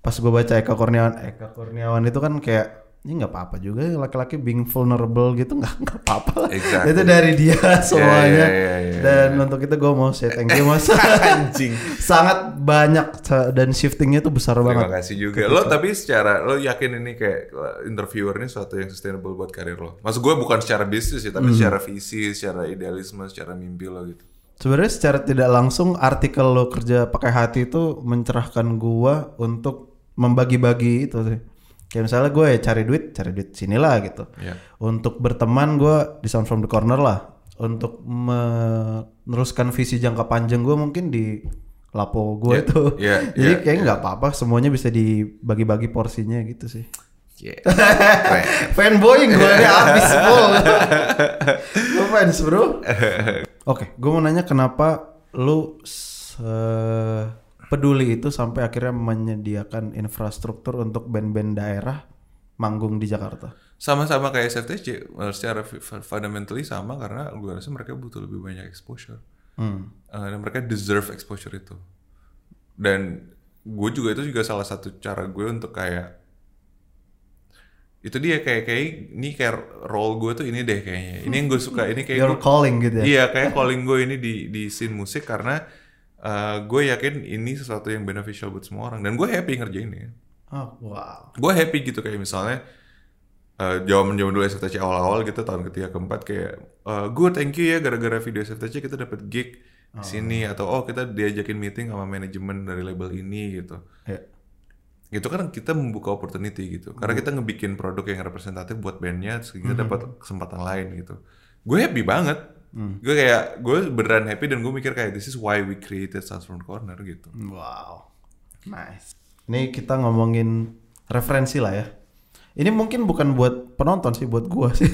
pas gue baca Eka Kurniawan, Eka Kurniawan itu kan kayak ini nggak apa-apa juga laki-laki being vulnerable gitu nggak nggak apa-apa lah. Exactly. Itu dari dia semuanya. iya, iya, dan untuk itu gue mau say thank you mas. Anjing. Sangat banyak dan shiftingnya tuh besar Terima banget. kasih juga. Lo tapi secara lo yakin ini kayak interviewer ini suatu yang sustainable buat karir lo. Maksud gue bukan secara bisnis ya, tapi secara visi, secara idealisme, secara mimpi lo gitu. Sebenarnya secara tidak langsung artikel lo kerja pakai hati itu mencerahkan gua untuk membagi-bagi itu sih. Kayak misalnya gue ya cari duit, cari duit sinilah gitu. Iya. Untuk berteman gue di Sound from the Corner lah. Untuk meneruskan visi jangka panjang gue mungkin di lapo gue Iya, itu. iya, Jadi iya, kayak nggak apa-apa, semuanya bisa dibagi-bagi porsinya gitu sih. Yeah. Fanboying gue ini habis full. gue fans bro. Oke, gue mau nanya kenapa lu se- peduli itu sampai akhirnya menyediakan infrastruktur untuk band-band daerah manggung di Jakarta. Sama-sama kayak SFTC, eh, secara fu- fundamentally sama karena gue rasa mereka butuh lebih banyak exposure. Hmm. Eh, dan mereka deserve exposure itu. Dan gue juga itu juga salah satu cara gue untuk kayak itu dia kayak kayak ini kayak role gue tuh ini deh kayaknya. Ini yang gue suka. Ini kayak Your gua- calling gitu ya. Iya, kayak calling gue ini di di scene musik karena eh, gue yakin ini sesuatu yang beneficial buat semua orang dan gue happy ngerjainnya. Oh, wow. Gue happy gitu kayak misalnya eh zaman zaman dulu SFTC awal-awal gitu tahun ketiga keempat kayak eh, gue thank you ya gara-gara video SFTC kita dapat gig di sini atau oh kita diajakin meeting sama manajemen dari label ini gitu. Ya. Gitu kan kita membuka opportunity gitu. Karena kita ngebikin produk yang representatif buat bandnya, kita dapat kesempatan lain gitu. Gue happy banget. Gue kayak gue beneran happy dan gue mikir kayak this is why we created Southbound Corner gitu. Wow. Nice. Ini kita ngomongin referensi lah ya. Ini mungkin bukan buat penonton sih, buat gua sih.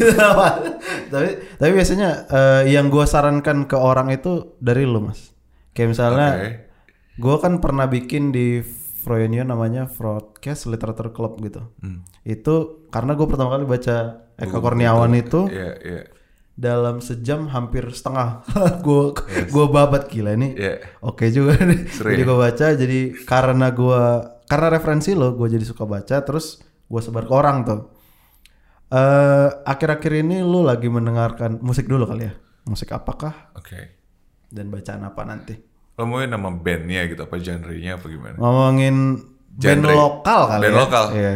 tapi tapi biasanya eh, yang gua sarankan ke orang itu dari lu, Mas. Kayak misalnya Oke. gua kan pernah bikin di Froyonion namanya Broadcast Literature Club gitu. Hmm. Itu karena gue pertama kali baca Eka Kurniawan itu Iya, iya. Dalam sejam hampir setengah gue gue babat gila ini Iya. oke juga nih Seru jadi ya? gue baca jadi karena gue karena referensi lo gue jadi suka baca terus gue sebar ke orang tuh eh akhir-akhir ini lu lagi mendengarkan musik dulu kali ya musik apakah Oke. dan bacaan apa nanti Lo mau nama bandnya gitu apa genre-nya apa gimana? ngomongin band Genre. lokal kali Band ya lokal. iya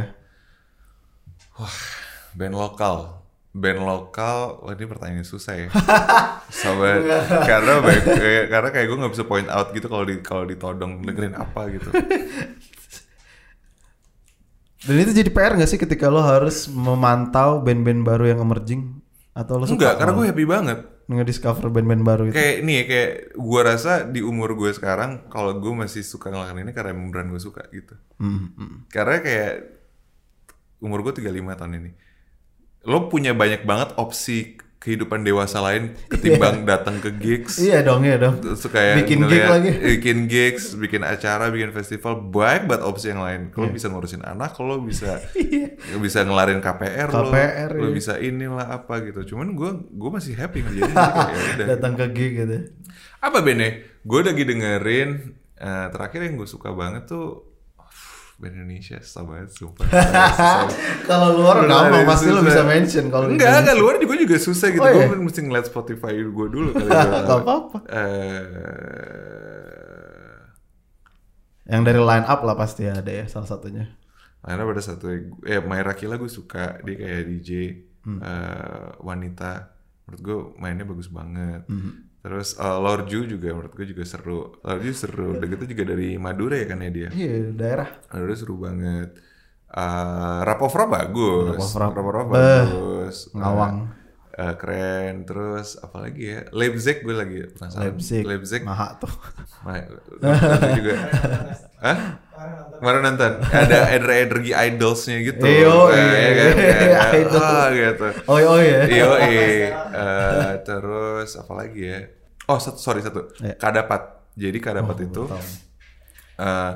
Band lokal. Band lokal, wah ini pertanyaan susah ya. Sama karena baik, kayak- karena kayak gue nggak bisa point out gitu kalau di kalau ditodong dengerin apa gitu. dan itu jadi PR gak sih ketika lo harus memantau band-band baru yang emerging atau lo suka Enggak, karena gue happy banget. ngediscover band-band baru itu Kayak nih, kayak gue rasa di umur gue sekarang, kalau gue masih suka ngelakuin ini karena emang beneran gue suka gitu. Hmm, hmm. Karena kayak umur gue 35 tahun ini. Lo punya banyak banget opsi kehidupan dewasa lain ketimbang datang ke gigs. Iya dong, iya dong. Terus kayak Bikin gig ngeliat- lagi. bikin gigs, bikin acara, bikin festival, banyak banget opsi yang lain. Kalau bisa ngurusin anak, kalau bisa bisa ngelarin KPR, lo, KPR, lo iya. bisa inilah apa gitu. Cuman gue gue masih happy ngerjain ya. Datang ke gig gitu. Apa bene? Gue lagi dengerin eh, terakhir yang gue suka banget tuh band Indonesia susah banget sumpah. Kalau luar gampang pasti lu bisa mention kalau Enggak, enggak luar juga juga susah gitu. Oh, gue iya? mesti ngeliat Spotify gue dulu kali. Gak apa-apa. Eh, Yang dari line up lah pasti ada ya salah satunya. Mana ada satu eh Maira Kila gue suka dia kayak DJ Hmm. eh, wanita menurut gue mainnya bagus banget Hmm. Terus eh, Lorju juga menurut gue juga seru Lorju seru udah gitu juga dari Madura ya kan ya dia Iya, daerah. Madura seru banget Eh Rapovra bagus. Rapovra Beh, bagus ngawang. Eh, eh, keren terus apalagi ya Leipzig gue lagi penasaran Leipzig. Leipzig Maha tuh. Ma- juga Hah? Kemarin nonton ada energi idolsnya gitu Iyo, Eh, ya kan? Kayak, idol. ah, gitu Oh, oh ya. Iyo, eh, terus apa lagi ya? Oh, satu, sorry satu. Ya. Kadapat. Jadi Kadapat Oh, itu eh,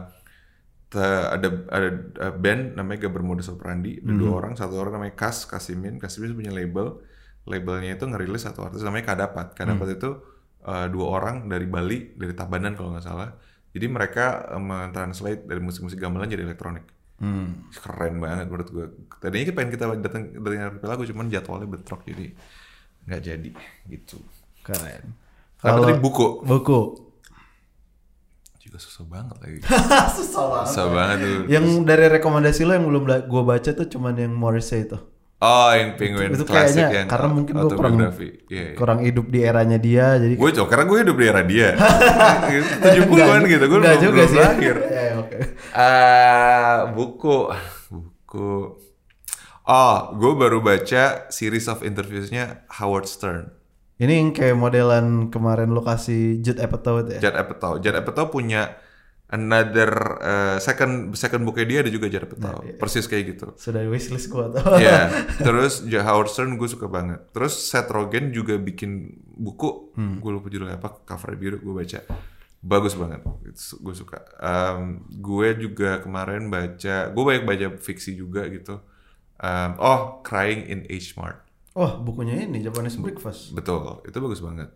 te- ada ada band namanya Gaber Modus Operandi. Ada Hmm. dua orang, satu orang namanya Kas Kasimin. Kasimin punya label. Labelnya itu ngerilis satu artis namanya Kadapat. Kadapat Hmm. itu eh, dua orang dari Bali, dari Tabanan kalau nggak salah. Jadi mereka eh, mentranslate dari musik-musik gamelan jadi elektronik Hmm. keren banget menurut gue. Tadinya kita pengen kita datang dengar lagu cuman jadwalnya bentrok jadi nggak jadi gitu. Keren. Tapi tadi buku buku. juga susah banget lagi. Susah banget. susah banget tuh. Yang dari rekomendasi lo yang belum gue baca tuh cuman yang Morrissey itu. Oh, yang Penguin Itu klasik kayaknya yang karena mungkin gue kurang autobiografi. Iya, iya. kurang hidup di eranya dia jadi Gue cok, karena gue hidup di era dia. 70-an gitu, gue belum, juga belum sih. lahir. Ya, oke. Ah, buku, buku. Oh, gue baru baca series of interviewsnya Howard Stern. Ini yang kayak modelan kemarin lo kasih Judd Apatow itu ya. Judd Apatow. Judd Apatow punya another uh, second second booknya dia ada juga Judd Apatow. Persis kayak gitu. Sudah wishlist gue tuh. Iya. Terus Ja- Howard Stern gue suka banget. Terus Seth Rogen juga bikin buku. Gue lupa judulnya apa. Cover biru gue baca. Bagus banget. Gue suka. Um, gue juga kemarin baca. Gue banyak baca fiksi juga gitu. Um, oh, Crying in H Mart. Oh, bukunya ini Japanese Breakfast. Betul, itu bagus banget.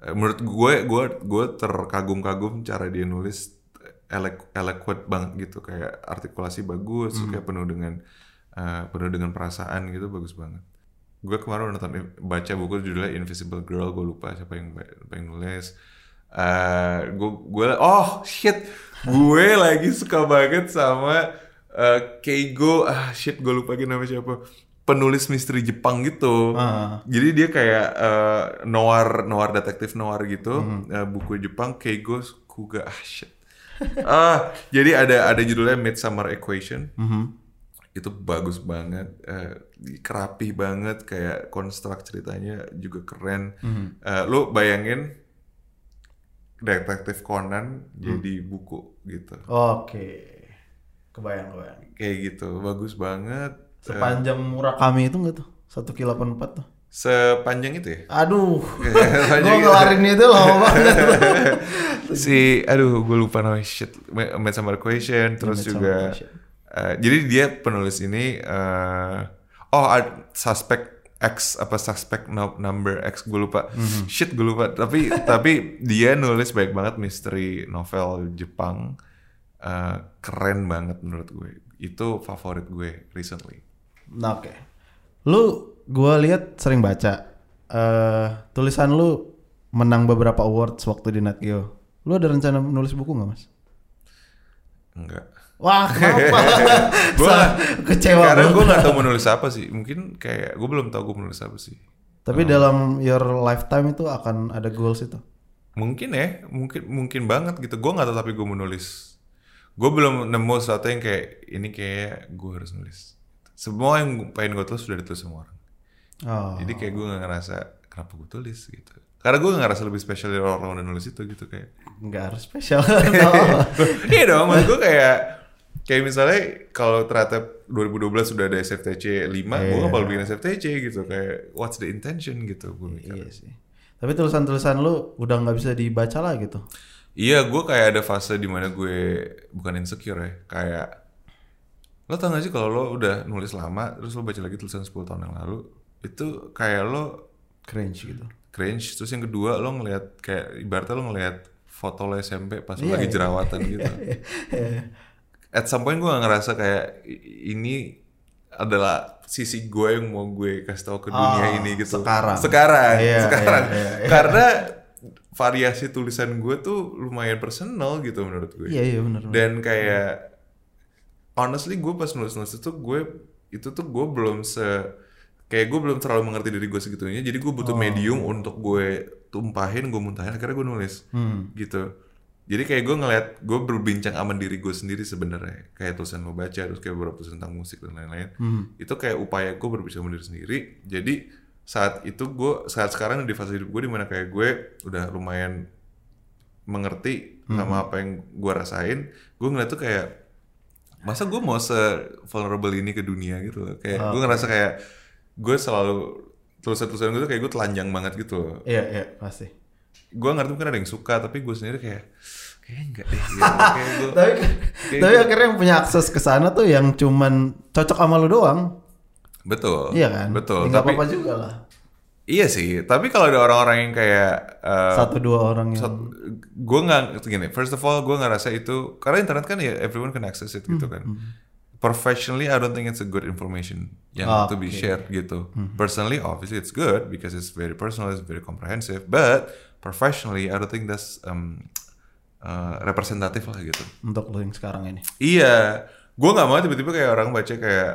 Eh, Menurut gue, gue, gue terkagum-kagum cara dia nulis eloquent banget gitu, kayak artikulasi bagus, kayak penuh dengan eh, penuh dengan perasaan gitu, bagus banget. Gue kemarin nonton baca buku judulnya Invisible Girl, gue lupa siapa yang siapa yang nulis. Eh, gue, gue, oh shit, gue lagi suka banget sama eh, Keigo, ah shit, gue lupa lagi namanya siapa. Penulis misteri Jepang gitu. Ah. Jadi dia kayak eh, noir noir detektif noir gitu, eh, buku Jepang Keigo Kuga ah shit. Ah, jadi ada ada judulnya Midsummer Equation. Itu bagus banget, eh, kerapi banget kayak konstruk ceritanya juga keren. Eh, lu bayangin detektif Conan jadi buku gitu. Oke. Kebayang, kebayang. Kayak gitu, bagus banget. Eh, Sepanjang Murakami itu enggak tuh? 1 kilo 84 tuh. Sepanjang itu ya? Aduh. Gue ngelarin itu lama banget. si aduh gue lupa namanya shit Midsummer Equation terus Midsummer juga eh, jadi dia penulis ini eh, oh ad- suspect X apa suspect no- number X gue lupa Mhm. shit gue lupa tapi tapi dia nulis baik banget misteri novel Jepang Eh, keren banget menurut gue itu favorit gue recently Nah, oke. Lu gua lihat sering baca eh tulisan lu menang beberapa awards waktu di Nat Geo. Lu ada rencana nulis buku nggak, Mas? enggak Wah, kenapa? Gua- Sa- kecewa karena gue nggak tahu menulis apa sih. Mungkin kayak gue belum tahu gue menulis apa sih. Tapi dalam your lifetime itu akan ada goals itu. mungkin ya mungkin mungkin banget gitu. Gue nggak tahu tapi gue mau nulis gue belum nemu sesuatu yang kayak ini kayak gue harus nulis. Semua yang pengen gue tulis sudah ditulis sama orang Oh. jadi kayak gue nggak ngerasa kenapa gue tulis gitu karena gue nggak ngerasa lebih spesial dari orang-orang yang nulis itu gitu kayak nggak harus spesial. Iya dong maksud gue kayak kayak misalnya kalau ternyata 2012 sudah ada SFTC 5 gue Iya. nggak bakal bikin SFTC gitu kayak what's the intention gitu gue mikir iya sih. Tapi tulisan-tulisan lu udah nggak bisa dibaca lah gitu. Iya, gue kayak ada fase di mana gue bukan insecure ya, kayak lo tau gak sih kalau lo udah nulis lama, terus lo baca lagi tulisan 10 tahun yang lalu, itu kayak lo Cringe gitu. cringe. Terus yang kedua lo ngelihat kayak ibaratnya lo ngelihat foto lo SMP pas lo Iya, lagi iya. jerawatan gitu. at some point gue ngerasa kayak ini adalah sisi gue yang mau gue kasih tahu ke dunia Ah, ini gitu. sekarang. Sekarang, Iya, sekarang. iya, iya, iya. Karena variasi tulisan gue tuh lumayan personal gitu menurut gue. Iya iya benar. Dan kayak honestly gue pas nulis-nulis itu gue itu tuh gue belum se kayak gue belum terlalu mengerti diri gue segitunya jadi gue Oh. butuh medium untuk gue tumpahin gue muntahin akhirnya gue nulis Hmm. gitu jadi kayak gue ngeliat gue berbincang sama diri gue sendiri sebenarnya kayak tulisan lo baca terus kayak beberapa tulisan tentang musik dan lain-lain Hmm. itu kayak upaya gue berbincang sama diri sendiri jadi saat itu gue saat sekarang di fase hidup gue di mana kayak gue udah lumayan mengerti Hmm. sama apa yang gue rasain gue ngeliat tuh kayak masa gue mau se vulnerable ini ke dunia gitu loh kayak Ah, gue ngerasa kayak gue selalu tulisan-tulisan gue tuh kayak gue telanjang banget gitu loh Iya iya pasti. gue ngerti mungkin ada yang suka tapi gue sendiri kayak kayaknya enggak deh gitu. kayak gue Tapi kayak tapi gue- akhirnya yang punya akses ke sana tuh yang cuman cocok sama lu doang. betul Iya kan? betul Ya, nggak tapi apa-apa juga lah. iya sih tapi kalau ada orang-orang yang kayak eh, Satu dua orang yang gue nggak gini first of all gue nggak rasa itu karena internet kan ya everyone can access it gitu kan professionally I don't think it's a good information yang to be shared gitu personally obviously it's good because it's very personal it's very comprehensive but professionally I don't think that's um, uh, representatif lah gitu untuk lu yang sekarang ini. Iya, gue nggak mau tiba-tiba kayak orang baca kayak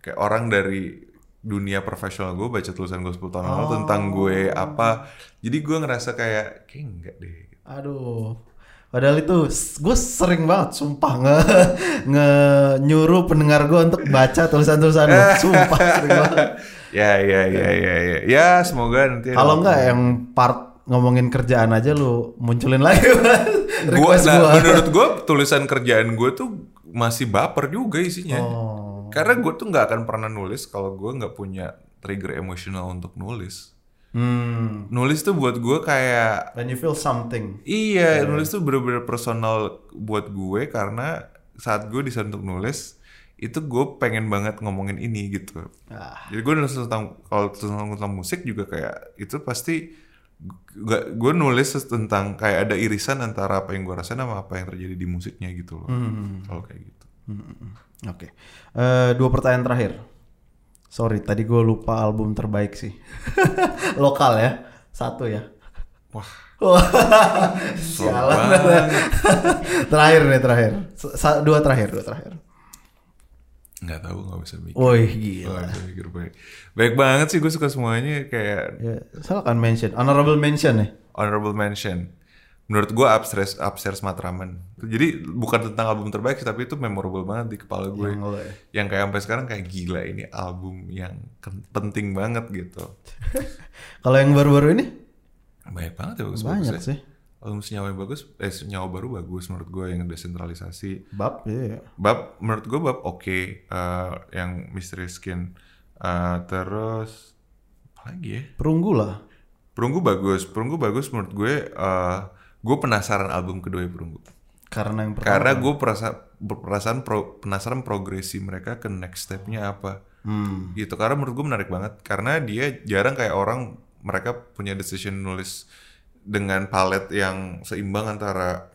kayak orang dari dunia profesional gue baca tulisan gue 10 tahun lalu tentang gue apa. Jadi gue ngerasa kayak kayak enggak deh. Aduh. Padahal itu gue sering banget sumpah nge, nge nyuruh pendengar gue untuk baca tulisan-tulisan lu. Sumpah sering banget. ya ya ya ya ya. Ya semoga nanti. Kalau enggak yang part ngomongin kerjaan aja lu munculin lagi gue, request nah, gua. menurut gue tulisan kerjaan gue tuh masih baper juga isinya. Oh. Karena gue tuh nggak akan pernah nulis kalau gue nggak punya trigger emosional untuk nulis. Hmm. Nulis tuh buat gue kayak When you feel something. Iya, nulis tuh bener-bener personal buat gue karena saat gue di sana untuk nulis itu gue pengen banget ngomongin ini gitu. Ah. Jadi gue nulis tentang kalau tentang, tentang musik juga kayak itu pasti gue gue nulis tentang kayak ada irisan antara apa yang gue rasain sama apa yang terjadi di musiknya gitu loh. Kalau kayak gitu. Hmm. Oke. Eh, dua pertanyaan terakhir. Sorry, tadi gue lupa album terbaik sih. Lokal ya, satu ya. Wah, sialan. terakhir nih terakhir. Sa- dua terakhir, dua terakhir. Nggak tahu nggak bisa mikir. Woi Nggak gila. bisa mikir baik. Baik banget sih gue suka semuanya kayak Ya, salah kan mention, honorable mention nih. honorable mention. Menurut gue upstairs upstairs Matraman. Jadi bukan tentang album terbaik sih, tapi itu memorable banget di kepala gue. Yang ya. Yang kayak sampai sekarang kayak gila ini album yang penting banget gitu. Kalau yang baru-baru ini Banyak banget ya bagus banyak sih. Album senyawa yang bagus, eh senyawa baru bagus menurut gue yang desentralisasi. Bab, iya. Bab menurut gue bab oke, Eh, yang Mystery Skin. Eh, terus apa lagi ya? Perunggu lah. Perunggu bagus, Perunggu bagus menurut gue. eh gue penasaran album kedua Perunggu. Karena yang pertama. Karena gue perasa, perasaan pro- penasaran progresi mereka ke next stepnya apa. Hmm. Gitu. Karena menurut gue menarik banget. Karena dia jarang kayak orang mereka punya decision nulis dengan palet yang seimbang antara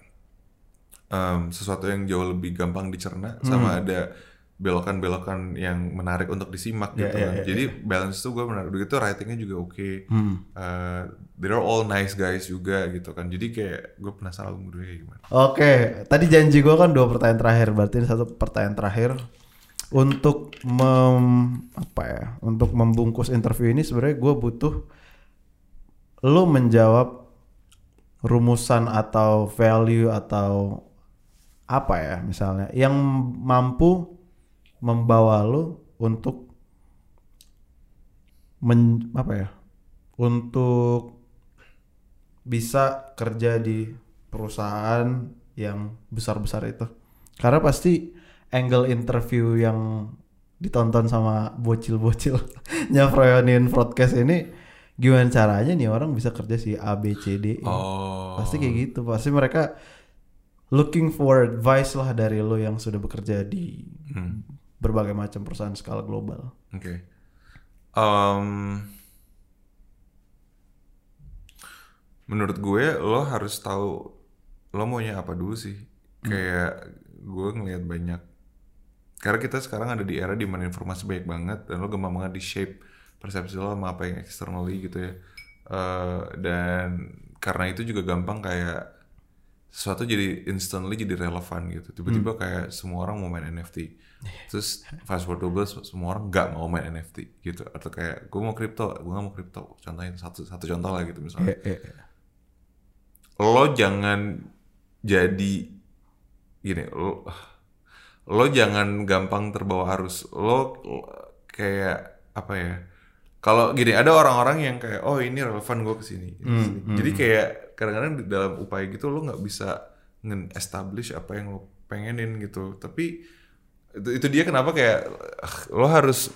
em, sesuatu yang jauh lebih gampang dicerna sama ada belokan-belokan yang menarik untuk disimak Ya, gitu ya, kan. ya, Jadi balance tuh gue menarik. Begitu writingnya juga oke. Hmm. Eh, they're all nice guys juga gitu kan. Jadi kayak gue penasaran album kedua kayak gimana. Oke, tadi janji gue kan dua pertanyaan terakhir, berarti ini satu pertanyaan terakhir untuk mem apa ya, untuk membungkus interview ini sebenarnya gue butuh lo menjawab rumusan atau value atau apa ya misalnya yang mampu membawa lo untuk men apa ya untuk bisa kerja di perusahaan yang besar-besar itu. Karena pasti angle interview yang ditonton sama bocil-bocil nyafroyonin broadcast ini gimana caranya nih orang bisa kerja si A B C D E. Oh. Pasti kayak gitu. Pasti mereka looking for advice lah dari lo yang sudah bekerja di Hmm. berbagai macam perusahaan skala global. Oke. Em, menurut gue lo harus tahu lo maunya apa dulu sih. Kayak gue ngelihat banyak karena kita sekarang ada di era di mana informasi banyak banget dan lo gampang banget di shape persepsi lo sama apa yang externally gitu ya. Eh, dan karena itu juga gampang kayak sesuatu jadi instantly jadi relevan gitu. Tiba-tiba kayak semua orang mau main NFT terus fast forward 12 semua orang nggak mau main NFT gitu. Atau kayak gue mau kripto gue nggak mau kripto contohnya satu satu contoh lah gitu misalnya. Eh, eh, eh. Lo jangan jadi gini lo lo jangan gampang terbawa arus. Lo lo kayak apa ya kalau gini ada orang-orang yang kayak oh ini relevan gue ke sini jadi kayak kadang-kadang di dalam upaya gitu lo nggak bisa nge-establish apa yang lo pengenin gitu. Tapi itu, itu dia kenapa kayak lo harus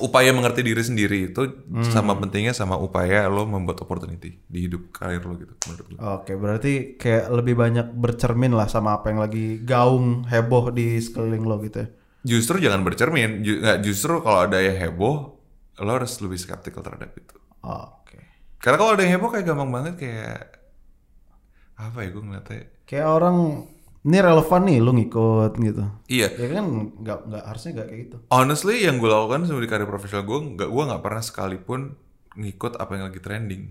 upaya mengerti diri sendiri itu sama pentingnya sama upaya lo membuat opportunity di hidup karir lo gitu menurut gue Oke, berarti kayak lebih banyak bercermin lah sama apa yang lagi gaung heboh di sekeliling lo gitu ya. Justru jangan bercermin, nggak justru kalau ada yang heboh, lo harus lebih skeptical terhadap itu. Oke. Karena kalau ada yang heboh kayak gampang banget kayak apa ya gue ngeliatnya. Kayak orang ini relevan nih lu ngikut gitu. Iya, Ya kan nggak nggak harusnya nggak kayak gitu. honestly yang gue lakukan di karir profesional gue, nggak gue nggak pernah sekalipun ngikut apa yang lagi trending.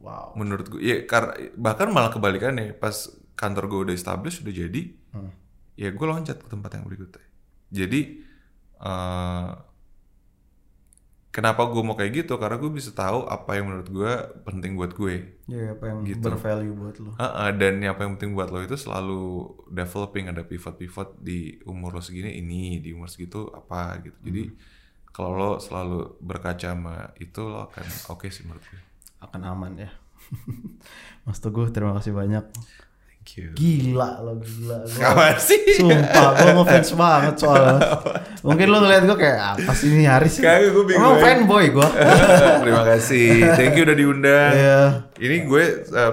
Wow. Menurut gue, ya karena bahkan malah kebalikannya pas kantor gue udah established udah jadi, Hmm. ya gue loncat ke tempat yang berikutnya. Jadi eh, kenapa gue mau kayak gitu? Karena gue bisa tahu apa yang menurut gue penting buat gue. Ya apa yang Gitu. bervalue buat lo. Heeh, dan yang apa yang penting buat lo itu selalu developing ada pivot-pivot di umur lo segini ini di umur segitu apa gitu. Jadi kalau lo selalu berkaca sama itu lo akan oke sih menurut gue. Akan aman ya. Mas Teguh terima kasih banyak. Thank you. Gila lo gila. Gua- Kapan sih? Sumpah, gue ngefans banget soalnya. Mungkin lo ngeliat gue kayak apa sih ini Haris? Kagak, gua bingung Emang fanboy gue. Terima kasih. Thank you udah diundang. Iya. Ini gue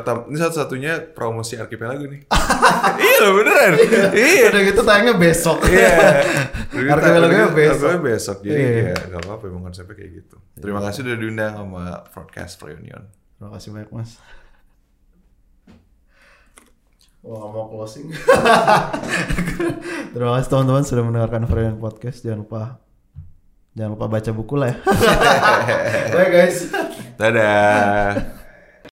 tam- ini satu-satunya promosi Archipelago nih. iya loh beneran. iya. Udah gitu tayangnya besok. Iya. Archipelago besok. Archipelago besok. Jadi Iya. ya gak apa-apa emang konsepnya kayak gitu. Terima kasih udah diundang sama Broadcast Reunion. Terima kasih banyak mas. Wah mau closing. Terima kasih teman-teman sudah mendengarkan Freelance Podcast. Jangan lupa jangan lupa baca buku lah ya. Bye guys. Dadah.